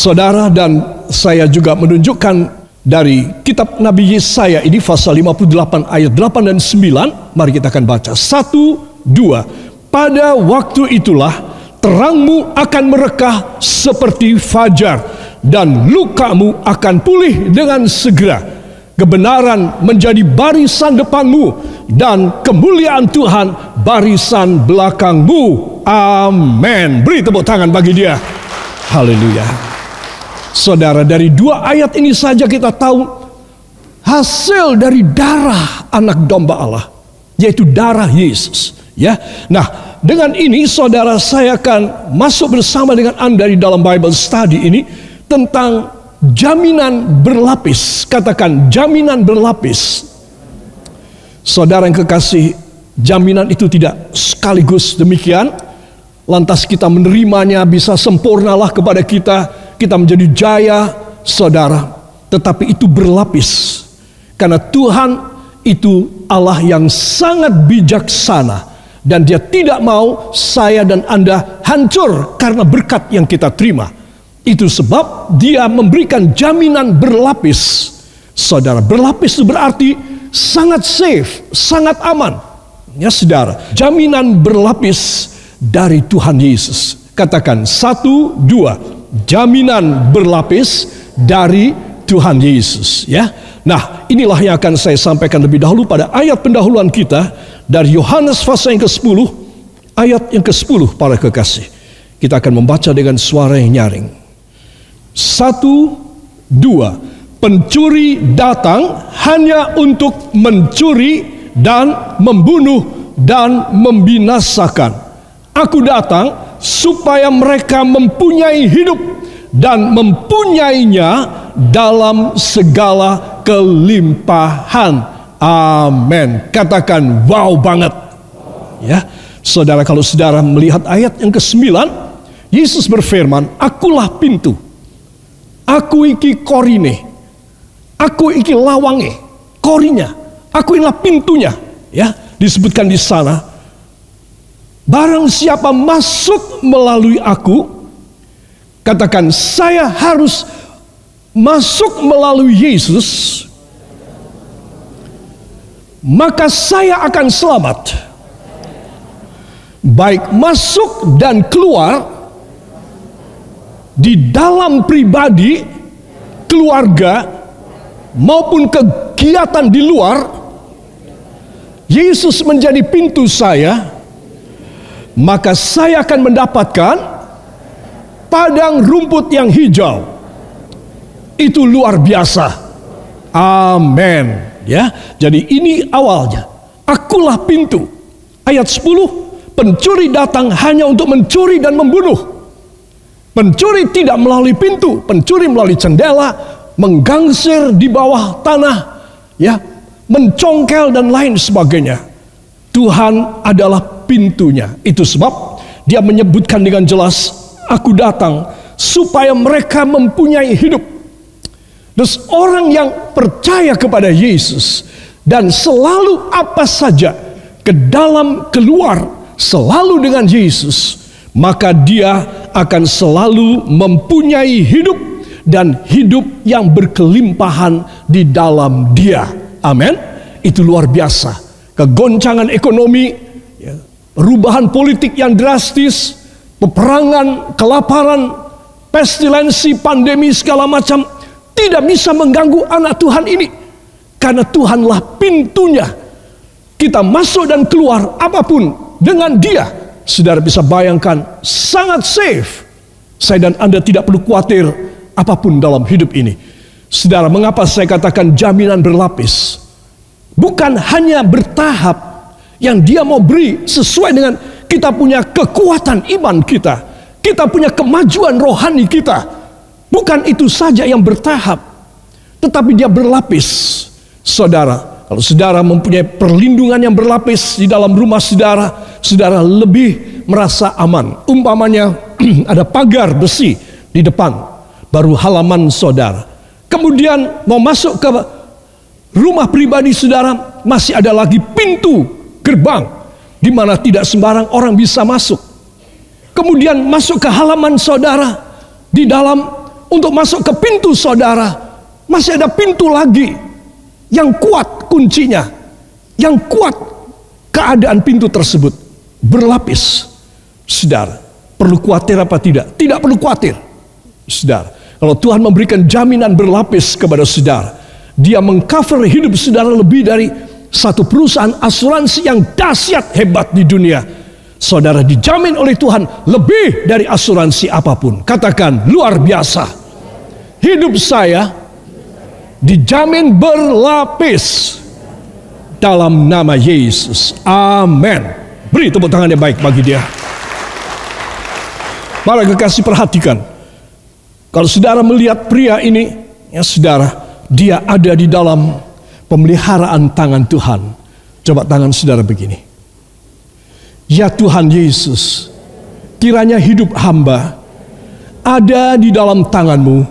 Saudara dan saya juga menunjukkan dari kitab Nabi Yesaya ini pasal 58 ayat 8 dan 9. Mari kita akan baca. Satu, dua. Pada waktu itulah terangmu akan merekah seperti fajar dan lukamu akan pulih dengan segera. Kebenaran menjadi barisan depanmu dan kemuliaan Tuhan barisan belakangmu. Amin. Beri tepuk tangan bagi dia. Haleluya. Saudara, dari dua ayat ini saja kita tahu hasil dari darah anak domba Allah, yaitu darah Yesus. Ya, nah dengan ini saudara saya akan masuk bersama dengan anda di dalam Bible Study ini tentang jaminan berlapis. Katakan jaminan berlapis. Saudara yang kekasih, jaminan itu tidak sekaligus demikian. Lantas kita menerimanya bisa sempurnalah kepada kita kita menjadi jaya, saudara, tetapi itu berlapis karena Tuhan itu Allah yang sangat bijaksana dan dia tidak mau saya dan Anda hancur karena berkat yang kita terima. Itu sebab dia memberikan jaminan berlapis. Saudara, berlapis itu berarti sangat safe, sangat aman. Ya saudara, jaminan berlapis dari Tuhan Yesus. Katakan satu, dua jaminan berlapis dari Tuhan Yesus ya. Nah, inilah yang akan saya sampaikan lebih dahulu pada ayat pendahuluan kita dari Yohanes pasal yang ke-10 ayat yang ke-10 para kekasih. Kita akan membaca dengan suara yang nyaring. Satu, dua. Pencuri datang hanya untuk mencuri dan membunuh dan membinasakan. Aku datang supaya mereka mempunyai hidup dan mempunyainya dalam segala kelimpahan. Amin. Katakan wow banget. Ya. Saudara kalau saudara melihat ayat yang ke-9, Yesus berfirman, "Akulah pintu. Aku iki korine. Aku iki lawange, korinya. Aku inilah pintunya." Ya, disebutkan di sana Barang siapa masuk melalui aku, katakan saya harus masuk melalui Yesus, maka saya akan selamat. Baik masuk dan keluar di dalam pribadi, keluarga, maupun kegiatan di luar, Yesus menjadi pintu saya maka saya akan mendapatkan padang rumput yang hijau. Itu luar biasa. Amin. Ya. Jadi ini awalnya. Akulah pintu. Ayat 10, pencuri datang hanya untuk mencuri dan membunuh. Pencuri tidak melalui pintu, pencuri melalui jendela, menggangsir di bawah tanah, ya, mencongkel dan lain sebagainya. Tuhan adalah pintunya. Itu sebab dia menyebutkan dengan jelas, aku datang supaya mereka mempunyai hidup. Terus orang yang percaya kepada Yesus dan selalu apa saja ke dalam keluar selalu dengan Yesus, maka dia akan selalu mempunyai hidup dan hidup yang berkelimpahan di dalam dia. Amin. Itu luar biasa. Kegoncangan ekonomi perubahan politik yang drastis, peperangan, kelaparan, pestilensi, pandemi segala macam tidak bisa mengganggu anak Tuhan ini. Karena Tuhanlah pintunya. Kita masuk dan keluar apa pun dengan dia. Saudara bisa bayangkan sangat safe. Saya dan Anda tidak perlu khawatir apa pun dalam hidup ini. Saudara, mengapa saya katakan jaminan berlapis? Bukan hanya bertahap yang dia mau beri sesuai dengan kita punya kekuatan iman kita. Kita punya kemajuan rohani kita. Bukan itu saja yang bertahap. Tetapi dia berlapis. Saudara, kalau saudara mempunyai perlindungan yang berlapis di dalam rumah saudara, saudara lebih merasa aman. Umpamanya ada pagar besi di depan, baru halaman saudara. Kemudian mau masuk ke rumah pribadi saudara, masih ada lagi pintu gerbang di mana tidak sembarang orang bisa masuk. Kemudian masuk ke halaman saudara di dalam untuk masuk ke pintu saudara, masih ada pintu lagi yang kuat kuncinya, yang kuat keadaan pintu tersebut berlapis. Saudara, perlu khawatir apa tidak? Tidak perlu khawatir. Saudara, kalau Tuhan memberikan jaminan berlapis kepada saudara, dia mengcover hidup saudara lebih dari satu perusahaan asuransi yang dahsyat hebat di dunia. Saudara dijamin oleh Tuhan lebih dari asuransi apa pun. Katakan luar biasa. Hidup saya dijamin berlapis dalam nama Yesus. Amin. Beri tepuk tangan yang baik bagi dia. Para kekasih perhatikan. Kalau saudara melihat pria ini, ya saudara, dia ada di dalam pemeliharaan tangan Tuhan. Coba tangan saudara begini. Ya Tuhan Yesus, kiranya hidup hamba ada di dalam tanganmu,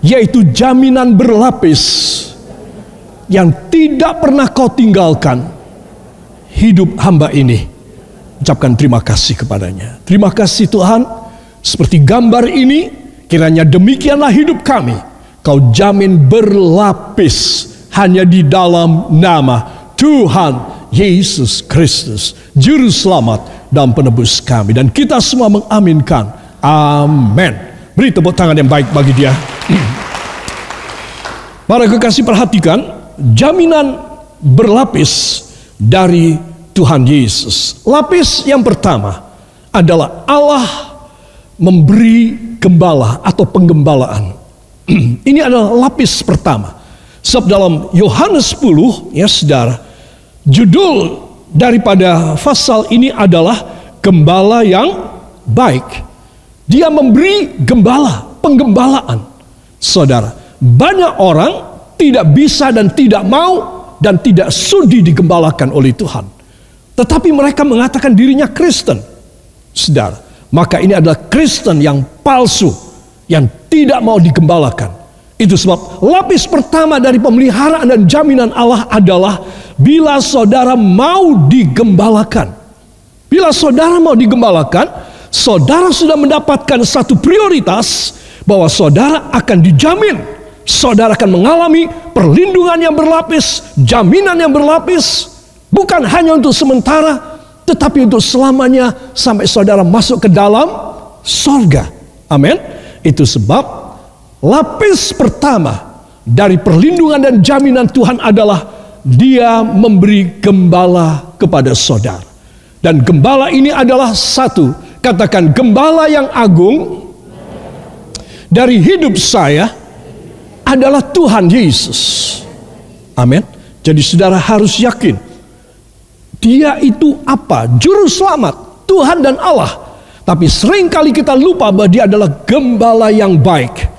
yaitu jaminan berlapis yang tidak pernah kau tinggalkan hidup hamba ini. Ucapkan terima kasih kepadanya. Terima kasih Tuhan, seperti gambar ini, kiranya demikianlah hidup kami. Kau jamin berlapis hanya di dalam nama Tuhan Yesus Kristus, Juru Selamat dan Penebus kami. Dan kita semua mengaminkan. Amin. Beri tepuk tangan yang baik bagi dia. Para kekasih perhatikan, jaminan berlapis dari Tuhan Yesus. Lapis yang pertama adalah Allah memberi gembala atau penggembalaan. Ini adalah lapis pertama. Sebab dalam Yohanes 10 ya saudara, judul daripada pasal ini adalah gembala yang baik. Dia memberi gembala, penggembalaan. Saudara, banyak orang tidak bisa dan tidak mau dan tidak sudi digembalakan oleh Tuhan. Tetapi mereka mengatakan dirinya Kristen. Saudara, maka ini adalah Kristen yang palsu, yang tidak mau digembalakan. Itu sebab lapis pertama dari pemeliharaan dan jaminan Allah adalah bila saudara mau digembalakan. Bila saudara mau digembalakan, saudara sudah mendapatkan satu prioritas bahwa saudara akan dijamin. Saudara akan mengalami perlindungan yang berlapis, jaminan yang berlapis, bukan hanya untuk sementara, tetapi untuk selamanya sampai saudara masuk ke dalam sorga. Amin. Itu sebab Lapis pertama dari perlindungan dan jaminan Tuhan adalah dia memberi gembala kepada saudara. Dan gembala ini adalah satu, katakan gembala yang agung dari hidup saya adalah Tuhan Yesus. Amin. Jadi saudara harus yakin dia itu apa? Juru selamat, Tuhan dan Allah. Tapi sering kali kita lupa bahwa dia adalah gembala yang baik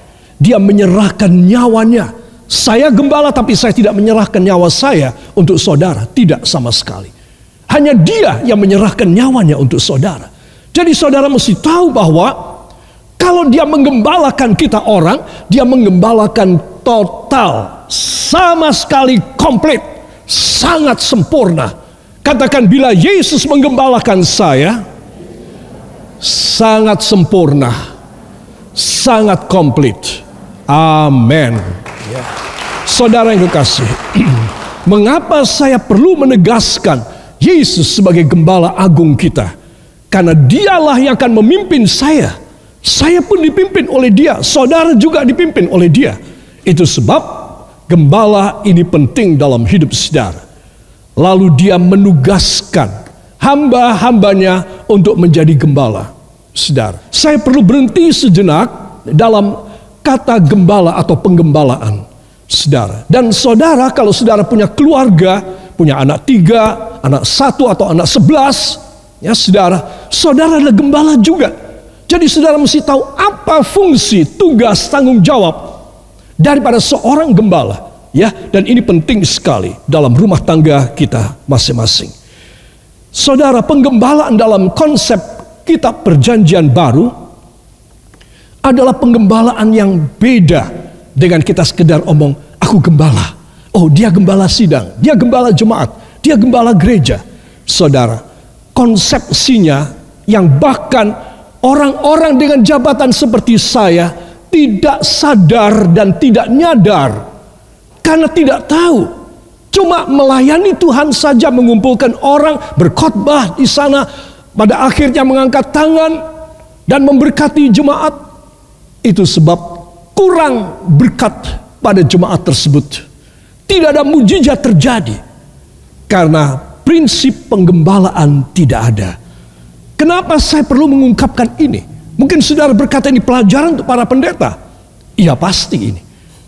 dia menyerahkan nyawanya. Saya gembala tapi saya tidak menyerahkan nyawa saya untuk saudara. Tidak sama sekali. Hanya dia yang menyerahkan nyawanya untuk saudara. Jadi saudara mesti tahu bahwa kalau dia menggembalakan kita orang, dia menggembalakan total, sama sekali komplit, sangat sempurna. Katakan bila Yesus menggembalakan saya, sangat sempurna, sangat komplit. Amin. Saudara yang kekasih, mengapa saya perlu menegaskan Yesus sebagai gembala agung kita? Karena dialah yang akan memimpin saya. Saya pun dipimpin oleh dia, saudara juga dipimpin oleh dia. Itu sebab gembala ini penting dalam hidup saudara. Lalu dia menugaskan hamba-hambanya untuk menjadi gembala. Saudara, saya perlu berhenti sejenak dalam kata gembala atau penggembalaan. Saudara. Dan saudara kalau saudara punya keluarga, punya anak tiga, anak satu atau anak sebelas, ya saudara, saudara adalah gembala juga. Jadi saudara mesti tahu apa fungsi, tugas, tanggung jawab daripada seorang gembala. Ya, dan ini penting sekali dalam rumah tangga kita masing-masing. Saudara, penggembalaan dalam konsep kitab perjanjian baru adalah penggembalaan yang beda dengan kita sekedar omong, aku gembala. Oh, dia gembala sidang, dia gembala jemaat, dia gembala gereja. Saudara, konsepsinya yang bahkan orang-orang dengan jabatan seperti saya tidak sadar dan tidak nyadar karena tidak tahu. Cuma melayani Tuhan saja mengumpulkan orang berkhotbah di sana pada akhirnya mengangkat tangan dan memberkati jemaat itu sebab kurang berkat pada jemaat tersebut. Tidak ada mujizat terjadi karena prinsip penggembalaan tidak ada. Kenapa saya perlu mengungkapkan ini? Mungkin saudara berkata ini pelajaran untuk para pendeta. Iya pasti ini.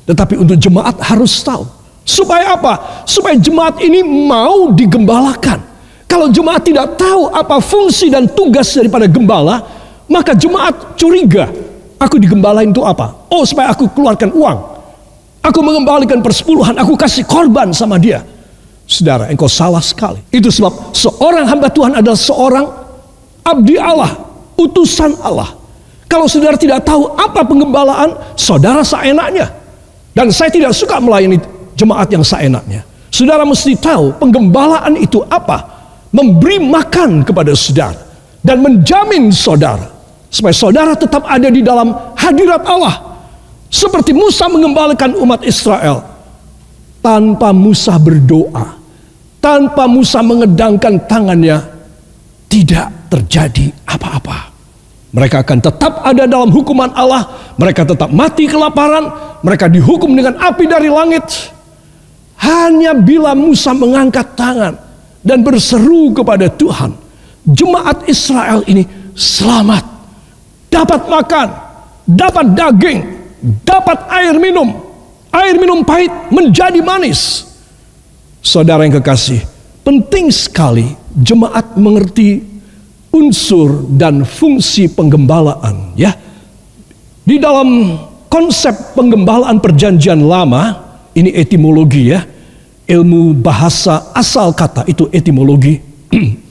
Tetapi untuk jemaat harus tahu. Supaya apa? Supaya jemaat ini mau digembalakan. Kalau jemaat tidak tahu apa fungsi dan tugas daripada gembala, maka jemaat curiga. Aku digembalain itu apa? Oh supaya aku keluarkan uang. Aku mengembalikan persepuluhan, aku kasih korban sama dia. Saudara, engkau salah sekali. Itu sebab seorang hamba Tuhan adalah seorang abdi Allah, utusan Allah. Kalau saudara tidak tahu apa penggembalaan, saudara seenaknya. Dan saya tidak suka melayani jemaat yang seenaknya. Saudara mesti tahu penggembalaan itu apa. Memberi makan kepada saudara. Dan menjamin saudara. Supaya saudara tetap ada di dalam hadirat Allah. Seperti Musa mengembalikan umat Israel. Tanpa Musa berdoa. Tanpa Musa mengedangkan tangannya. Tidak terjadi apa-apa. Mereka akan tetap ada dalam hukuman Allah. Mereka tetap mati kelaparan mereka dihukum dengan api dari langit. Hanya bila Musa mengangkat tangan dan berseru kepada Tuhan, jemaat Israel ini selamat, dapat makan, dapat daging, dapat air minum, air minum pahit menjadi manis. Saudara yang kekasih, penting sekali jemaat mengerti unsur dan fungsi penggembalaan ya. Di dalam konsep penggembalaan perjanjian lama, ini etimologi ya, ilmu bahasa asal kata itu etimologi.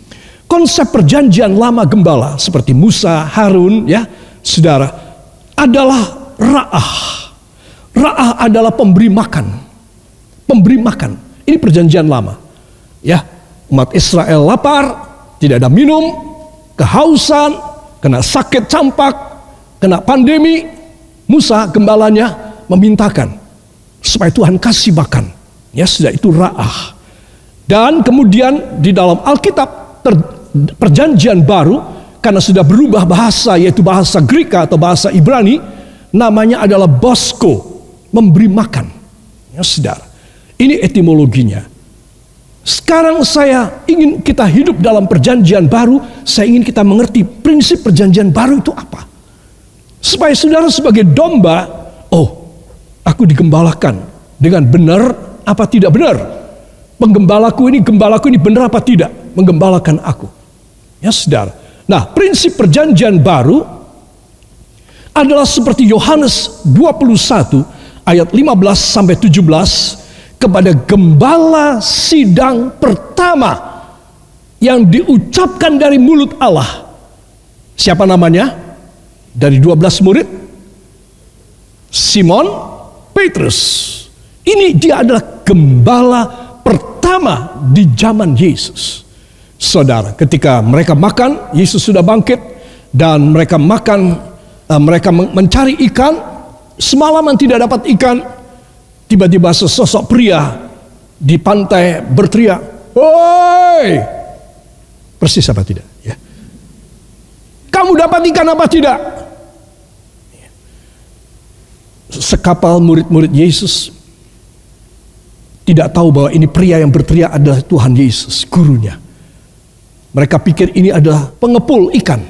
konsep perjanjian lama gembala seperti Musa, Harun ya, saudara, adalah ra'ah. Ra'ah adalah pemberi makan. Pemberi makan. Ini perjanjian lama. Ya, umat Israel lapar, tidak ada minum, kehausan, kena sakit campak, kena pandemi, Musa gembalanya memintakan supaya Tuhan kasih makan. Ya sudah itu ra'ah. Dan kemudian di dalam Alkitab ter, perjanjian baru karena sudah berubah bahasa yaitu bahasa Greka atau bahasa Ibrani namanya adalah bosko memberi makan. Ya saudara. Ini etimologinya. Sekarang saya ingin kita hidup dalam perjanjian baru, saya ingin kita mengerti prinsip perjanjian baru itu apa. Supaya saudara sebagai domba, oh, aku digembalakan dengan benar apa tidak benar. Penggembalaku ini, gembalaku ini benar apa tidak menggembalakan aku. Ya saudara. Nah, prinsip perjanjian baru adalah seperti Yohanes 21 ayat 15 sampai 17 kepada gembala sidang pertama yang diucapkan dari mulut Allah. Siapa namanya? dari 12 murid Simon Petrus. Ini dia adalah gembala pertama di zaman Yesus. Saudara, ketika mereka makan, Yesus sudah bangkit dan mereka makan, uh, mereka mencari ikan, semalaman tidak dapat ikan, tiba-tiba sesosok pria di pantai berteriak, "Woi!" Persis apa tidak? Ya. Kamu dapat ikan apa tidak? sekapal murid-murid Yesus tidak tahu bahwa ini pria yang berteriak adalah Tuhan Yesus, gurunya. Mereka pikir ini adalah pengepul ikan.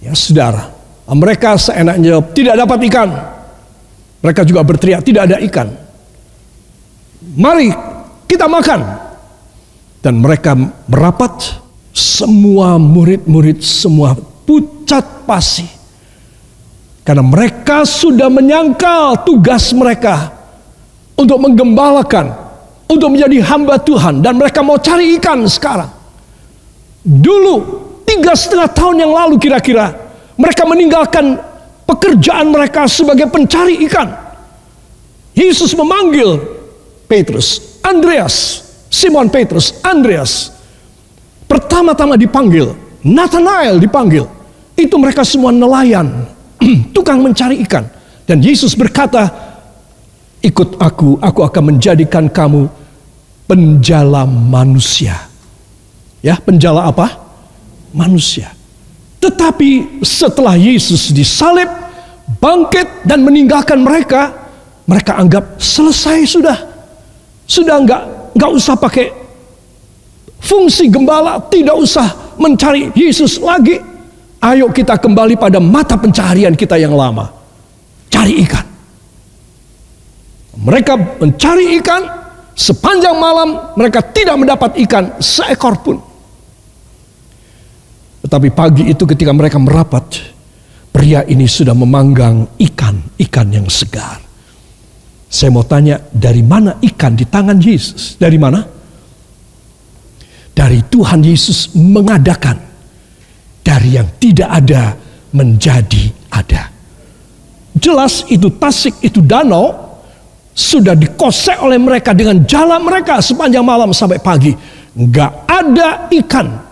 Ya, saudara. Mereka seenaknya tidak dapat ikan. Mereka juga berteriak, tidak ada ikan. Mari kita makan. Dan mereka merapat, semua murid-murid, semua pucat pasi karena mereka sudah menyangkal tugas mereka untuk menggembalakan, untuk menjadi hamba Tuhan. Dan mereka mau cari ikan sekarang. Dulu, tiga setengah tahun yang lalu kira-kira, mereka meninggalkan pekerjaan mereka sebagai pencari ikan. Yesus memanggil Petrus, Andreas, Simon Petrus, Andreas. Pertama-tama dipanggil, Nathanael dipanggil. Itu mereka semua nelayan, tukang mencari ikan. Dan Yesus berkata, ikut aku, aku akan menjadikan kamu penjala manusia. Ya, penjala apa? Manusia. Tetapi setelah Yesus disalib, bangkit dan meninggalkan mereka, mereka anggap selesai sudah. Sudah enggak enggak usah pakai fungsi gembala, tidak usah mencari Yesus lagi. Ayo kita kembali pada mata pencaharian kita yang lama cari ikan. Mereka mencari ikan sepanjang malam mereka tidak mendapat ikan seekor pun. Tetapi pagi itu ketika mereka merapat, pria ini sudah memanggang ikan-ikan yang segar. Saya mau tanya, dari mana ikan di tangan Yesus? Dari mana? Dari Tuhan Yesus mengadakan. Dari yang tidak ada menjadi ada. Jelas itu tasik, itu danau sudah dikosek oleh mereka dengan jalan mereka sepanjang malam sampai pagi. Nggak ada ikan.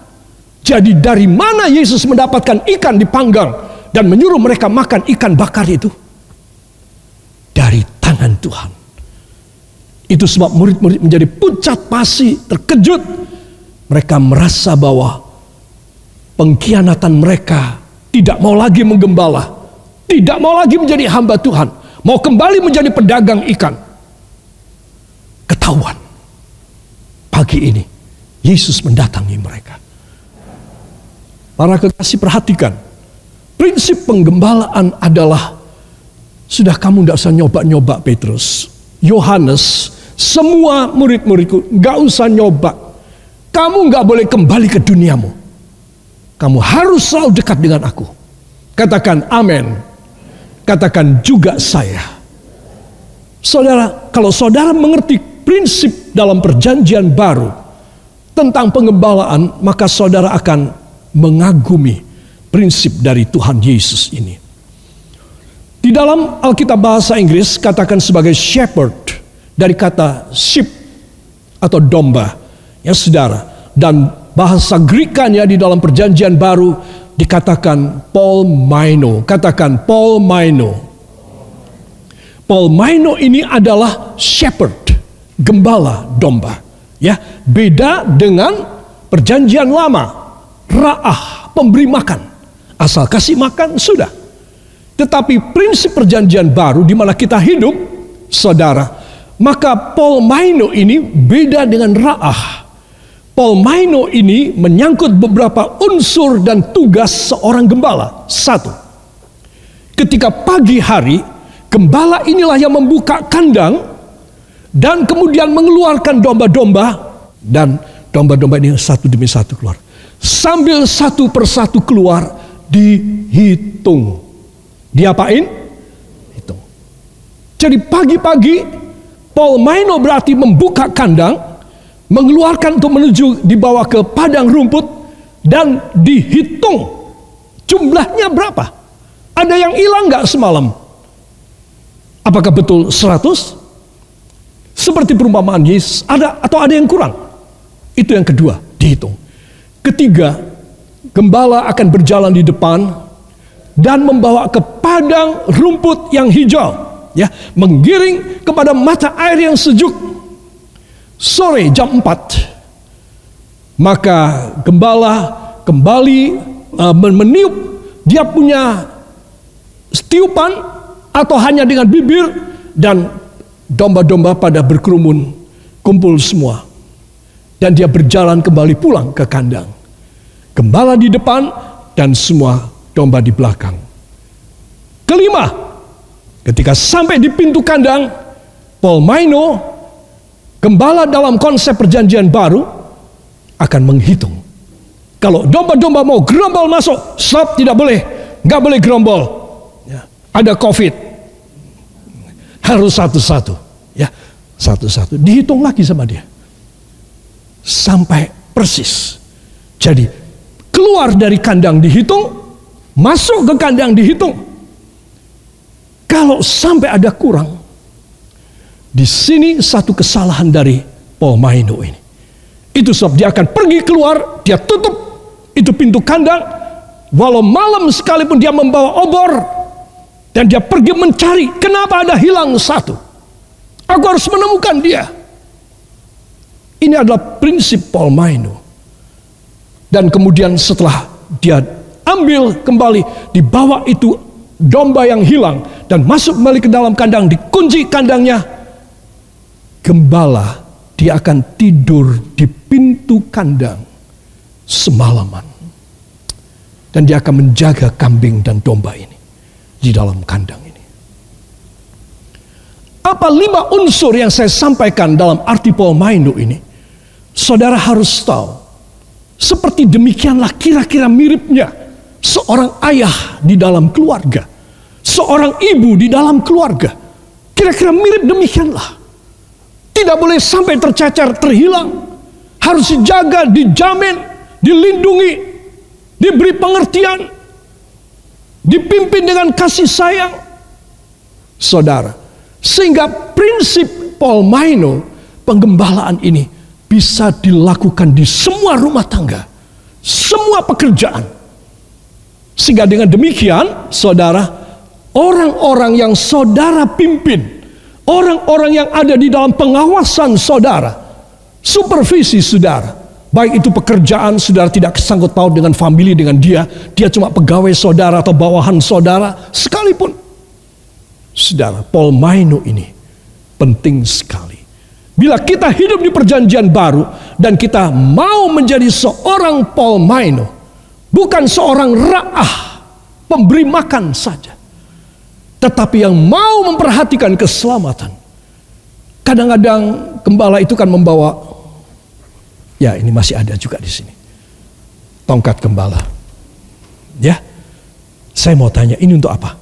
Jadi dari mana Yesus mendapatkan ikan dipanggang dan menyuruh mereka makan ikan bakar itu? Dari tangan Tuhan. Itu sebab murid-murid menjadi pucat pasi, terkejut. Mereka merasa bahwa pengkhianatan mereka tidak mau lagi menggembala tidak mau lagi menjadi hamba Tuhan. Mau kembali menjadi pedagang ikan. Ketahuan. Pagi ini. Yesus mendatangi mereka. Para kekasih perhatikan. Prinsip penggembalaan adalah. Sudah kamu tidak usah nyoba-nyoba Petrus. Yohanes. Semua murid-muridku. Gak usah nyoba. Kamu gak boleh kembali ke duniamu. Kamu harus selalu dekat dengan aku. Katakan amin. Katakan juga saya. Saudara, kalau saudara mengerti prinsip dalam perjanjian baru tentang pengembalaan, maka saudara akan mengagumi prinsip dari Tuhan Yesus ini. Di dalam Alkitab bahasa Inggris katakan sebagai shepherd dari kata sheep atau domba. Ya saudara. Dan bahasa Greekanya di dalam perjanjian baru dikatakan Paul Maino. Katakan Paul Maino. Paul Maino ini adalah shepherd, gembala domba. Ya, beda dengan perjanjian lama, raah, pemberi makan. Asal kasih makan sudah. Tetapi prinsip perjanjian baru di mana kita hidup, saudara, maka Paul Maino ini beda dengan raah. Paul Maino ini menyangkut beberapa unsur dan tugas seorang gembala. Satu, ketika pagi hari, gembala inilah yang membuka kandang dan kemudian mengeluarkan domba-domba dan domba-domba ini satu demi satu keluar. Sambil satu persatu keluar, dihitung. Diapain? Hitung. Jadi pagi-pagi, Paul Maino berarti membuka kandang, mengeluarkan untuk menuju dibawa ke padang rumput dan dihitung jumlahnya berapa. Ada yang hilang nggak semalam? Apakah betul 100? Seperti perumpamaan Yesus, ada atau ada yang kurang? Itu yang kedua, dihitung. Ketiga, gembala akan berjalan di depan dan membawa ke padang rumput yang hijau, ya, menggiring kepada mata air yang sejuk. Sore jam 4 maka gembala kembali uh, meniup. Dia punya setiupan atau hanya dengan bibir dan domba-domba pada berkerumun kumpul semua. Dan dia berjalan kembali pulang ke kandang gembala di depan dan semua domba di belakang kelima ketika sampai di pintu kandang Paul Maino Gembala dalam konsep perjanjian baru akan menghitung. Kalau domba-domba mau gerombol masuk, stop tidak boleh, nggak boleh gerombol. Ya, ada COVID, harus satu-satu, ya satu-satu. Dihitung lagi sama dia, sampai persis. Jadi keluar dari kandang dihitung, masuk ke kandang dihitung. Kalau sampai ada kurang, di sini satu kesalahan dari Paul Maino ini. Itu sebab dia akan pergi keluar, dia tutup itu pintu kandang. Walau malam sekalipun dia membawa obor, Dan dia pergi mencari kenapa ada hilang satu. Aku harus menemukan dia. Ini adalah prinsip Paul Maino. Dan kemudian setelah dia ambil kembali, dibawa itu domba yang hilang dan masuk kembali ke dalam kandang, dikunci kandangnya. Gembala dia akan tidur di pintu kandang semalaman. Dan dia akan menjaga kambing dan domba ini di dalam kandang ini. Apa lima unsur yang saya sampaikan dalam arti Paul Mainu ini? Saudara harus tahu. Seperti demikianlah kira-kira miripnya seorang ayah di dalam keluarga. Seorang ibu di dalam keluarga. Kira-kira mirip demikianlah. Tidak boleh sampai tercacar, terhilang. Harus dijaga, dijamin, dilindungi, diberi pengertian, dipimpin dengan kasih sayang. Saudara, sehingga prinsip Paul Maino penggembalaan ini bisa dilakukan di semua rumah tangga, semua pekerjaan. Sehingga dengan demikian, saudara, orang-orang yang saudara pimpin, orang-orang yang ada di dalam pengawasan saudara, supervisi saudara, Baik itu pekerjaan, saudara tidak sangkut paut dengan family dengan dia. Dia cuma pegawai saudara atau bawahan saudara. Sekalipun. Saudara, Paul Maino ini penting sekali. Bila kita hidup di perjanjian baru dan kita mau menjadi seorang Paul Maino. Bukan seorang ra'ah, pemberi makan saja. Tetapi yang mau memperhatikan keselamatan. Kadang-kadang gembala itu kan membawa Ya, ini masih ada juga di sini. Tongkat gembala. Ya. Saya mau tanya, ini untuk apa?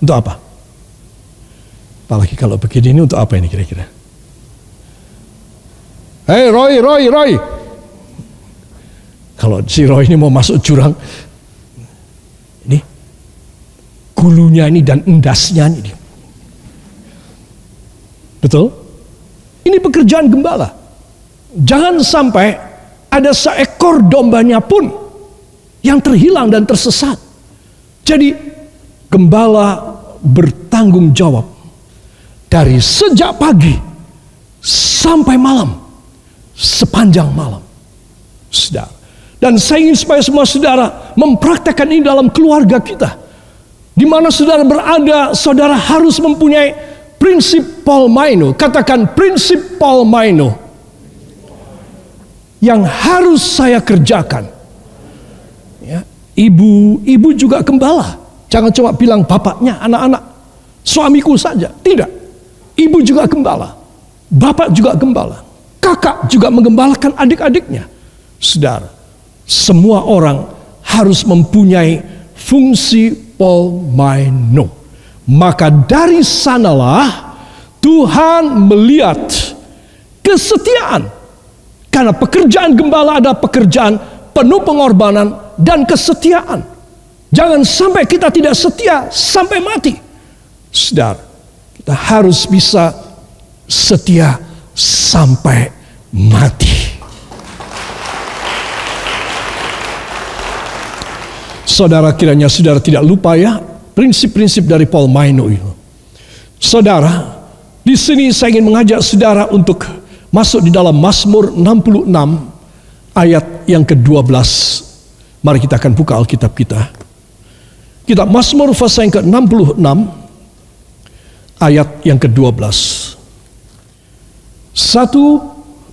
Untuk apa? Apalagi kalau begini ini untuk apa ini kira-kira? Hei Roy, Roy, Roy. Kalau si Roy ini mau masuk jurang, ini gulunya ini dan endasnya ini. Betul? Ini pekerjaan gembala. Jangan sampai ada seekor dombanya pun yang terhilang dan tersesat. Jadi gembala bertanggung jawab dari sejak pagi sampai malam sepanjang malam. Saudara. Dan saya ingin supaya semua saudara mempraktekkan ini dalam keluarga kita. Di mana saudara berada, saudara harus mempunyai prinsip Paul Maino. Katakan prinsip Paul Maino yang harus saya kerjakan. Ya, ibu, ibu juga gembala. Jangan cuma bilang bapaknya, anak-anak, suamiku saja. Tidak. Ibu juga gembala. Bapak juga gembala. Kakak juga menggembalakan adik-adiknya. Saudara, semua orang harus mempunyai fungsi polmaino. Maka dari sanalah Tuhan melihat kesetiaan karena pekerjaan gembala adalah pekerjaan penuh pengorbanan dan kesetiaan. Jangan sampai kita tidak setia sampai mati. Saudara, kita harus bisa setia sampai mati. Saudara kiranya saudara tidak lupa ya prinsip-prinsip dari Paul Maino itu. Saudara, di sini saya ingin mengajak saudara untuk masuk di dalam Mazmur 66 ayat yang ke-12. Mari kita akan buka Alkitab kita. Kita Mazmur pasal yang ke-66 ayat yang ke-12. Satu,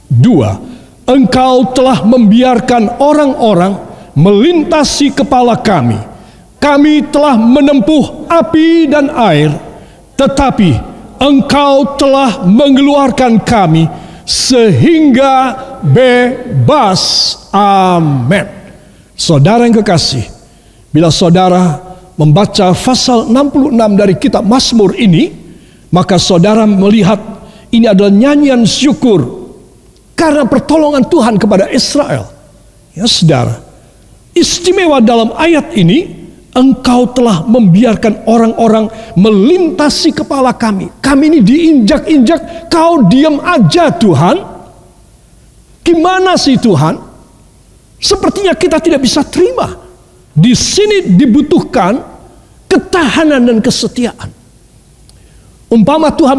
dua. Engkau telah membiarkan orang-orang melintasi kepala kami. Kami telah menempuh api dan air, tetapi engkau telah mengeluarkan kami sehingga bebas. Amin. Saudara yang kekasih, bila saudara membaca pasal 66 dari kitab Mazmur ini, maka saudara melihat ini adalah nyanyian syukur karena pertolongan Tuhan kepada Israel. Ya saudara, istimewa dalam ayat ini Engkau telah membiarkan orang-orang melintasi kepala kami. Kami ini diinjak-injak, kau diam aja Tuhan. Gimana sih Tuhan? Sepertinya kita tidak bisa terima. Di sini dibutuhkan ketahanan dan kesetiaan. Umpama Tuhan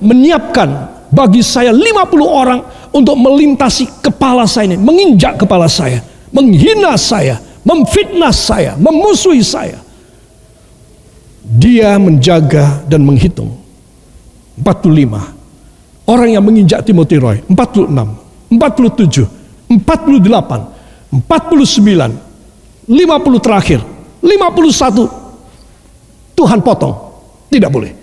menyiapkan bagi saya 50 orang untuk melintasi kepala saya ini, menginjak kepala saya, menghina saya, memfitnah saya, memusuhi saya. Dia menjaga dan menghitung. 45. Orang yang menginjak Timothy Roy. 46. 47. 48. 49. 50 terakhir. 51. Tuhan potong. Tidak boleh.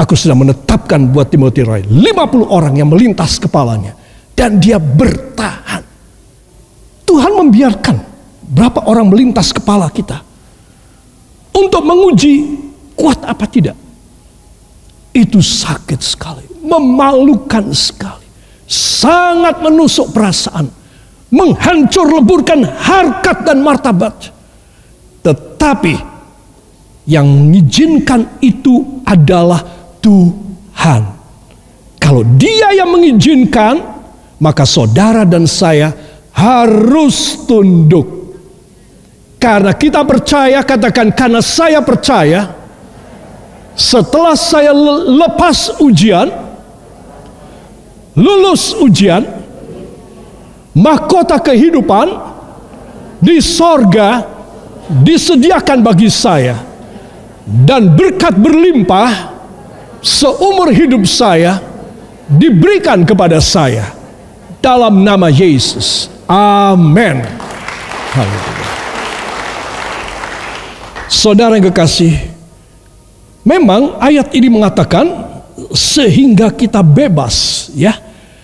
Aku sudah menetapkan buat Timothy Roy 50 orang yang melintas kepalanya dan dia bertahan. Tuhan membiarkan berapa orang melintas kepala kita untuk menguji kuat apa tidak. Itu sakit sekali, memalukan sekali, sangat menusuk perasaan, menghancur leburkan harkat dan martabat. Tetapi yang mengizinkan itu adalah Tuhan. Kalau Dia yang mengizinkan, maka saudara dan saya harus tunduk. Karena kita percaya, katakan karena saya percaya, setelah saya lepas ujian, lulus ujian, mahkota kehidupan di sorga disediakan bagi saya dan berkat berlimpah seumur hidup saya diberikan kepada saya dalam nama Yesus. Amin. Saudara yang kekasih, memang ayat ini mengatakan sehingga kita bebas, ya.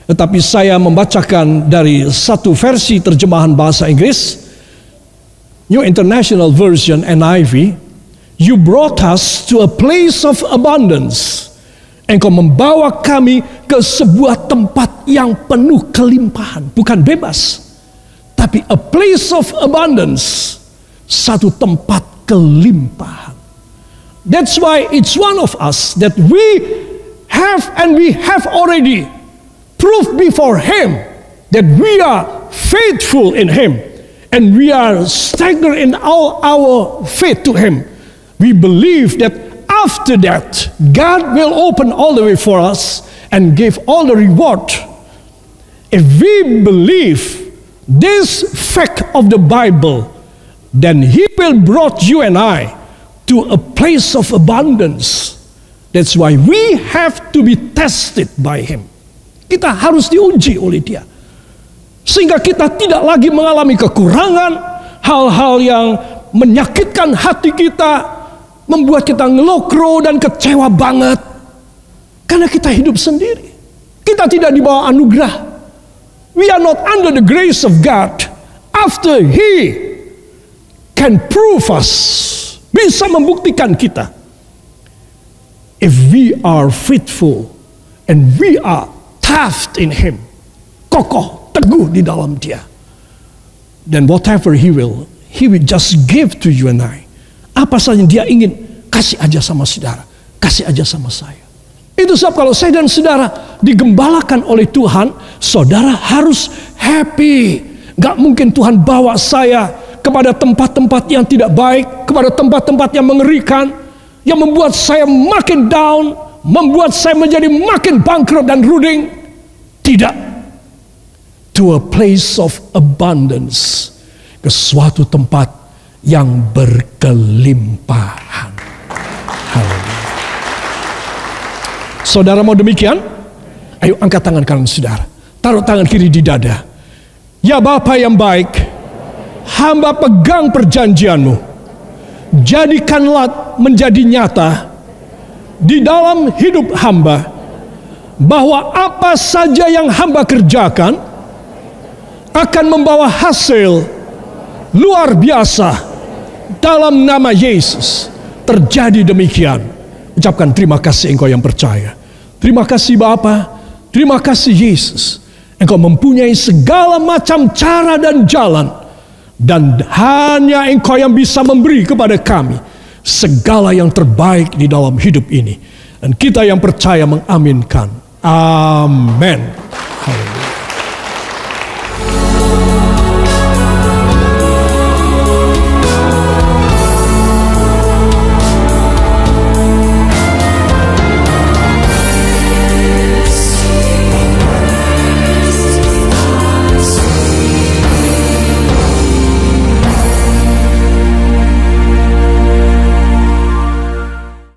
Tetapi saya membacakan dari satu versi terjemahan bahasa Inggris, New International Version NIV, You brought us to a place of abundance. Engkau membawa kami ke sebuah tempat yang penuh kelimpahan, bukan bebas, tapi a place of abundance, satu tempat kelimpahan. That's why it's one of us that we have and we have already proved before Him that we are faithful in Him and we are stagnant in all our faith to Him. We believe that after that, God will open all the way for us and give all the reward. If we believe this fact of the Bible, then He will brought you and I to a place of abundance. That's why we have to be tested by Him. Kita harus diuji oleh Dia. Sehingga kita tidak lagi mengalami kekurangan, hal-hal yang menyakitkan hati kita, membuat kita ngelokro dan kecewa banget. Karena kita hidup sendiri. Kita tidak di bawah anugerah. We are not under the grace of God. After He can prove us. Bisa membuktikan kita. If we are faithful and we are tough in Him. Kokoh, teguh di dalam dia. Then whatever He will, He will just give to you and I. Apa saja yang dia ingin, kasih aja sama saudara. Kasih aja sama saya. Itu sebab kalau saya dan saudara digembalakan oleh Tuhan, saudara harus happy. Gak mungkin Tuhan bawa saya kepada tempat-tempat yang tidak baik, kepada tempat-tempat yang mengerikan, yang membuat saya makin down, membuat saya menjadi makin bangkrut dan ruding. Tidak. To a place of abundance. Ke suatu tempat yang berkelimpahan. Haleluya. Saudara mau demikian? Ayo angkat tangan kanan saudara. Taruh tangan kiri di dada. Ya Bapa yang baik, hamba pegang perjanjianmu. Jadikanlah menjadi nyata di dalam hidup hamba bahwa apa saja yang hamba kerjakan akan membawa hasil luar biasa dalam nama Yesus terjadi demikian. Ucapkan terima kasih engkau yang percaya. Terima kasih Bapa. Terima kasih Yesus. Engkau mempunyai segala macam cara dan jalan. Dan hanya engkau yang bisa memberi kepada kami. Segala yang terbaik di dalam hidup ini. Dan kita yang percaya mengaminkan. Amin. Haleluya.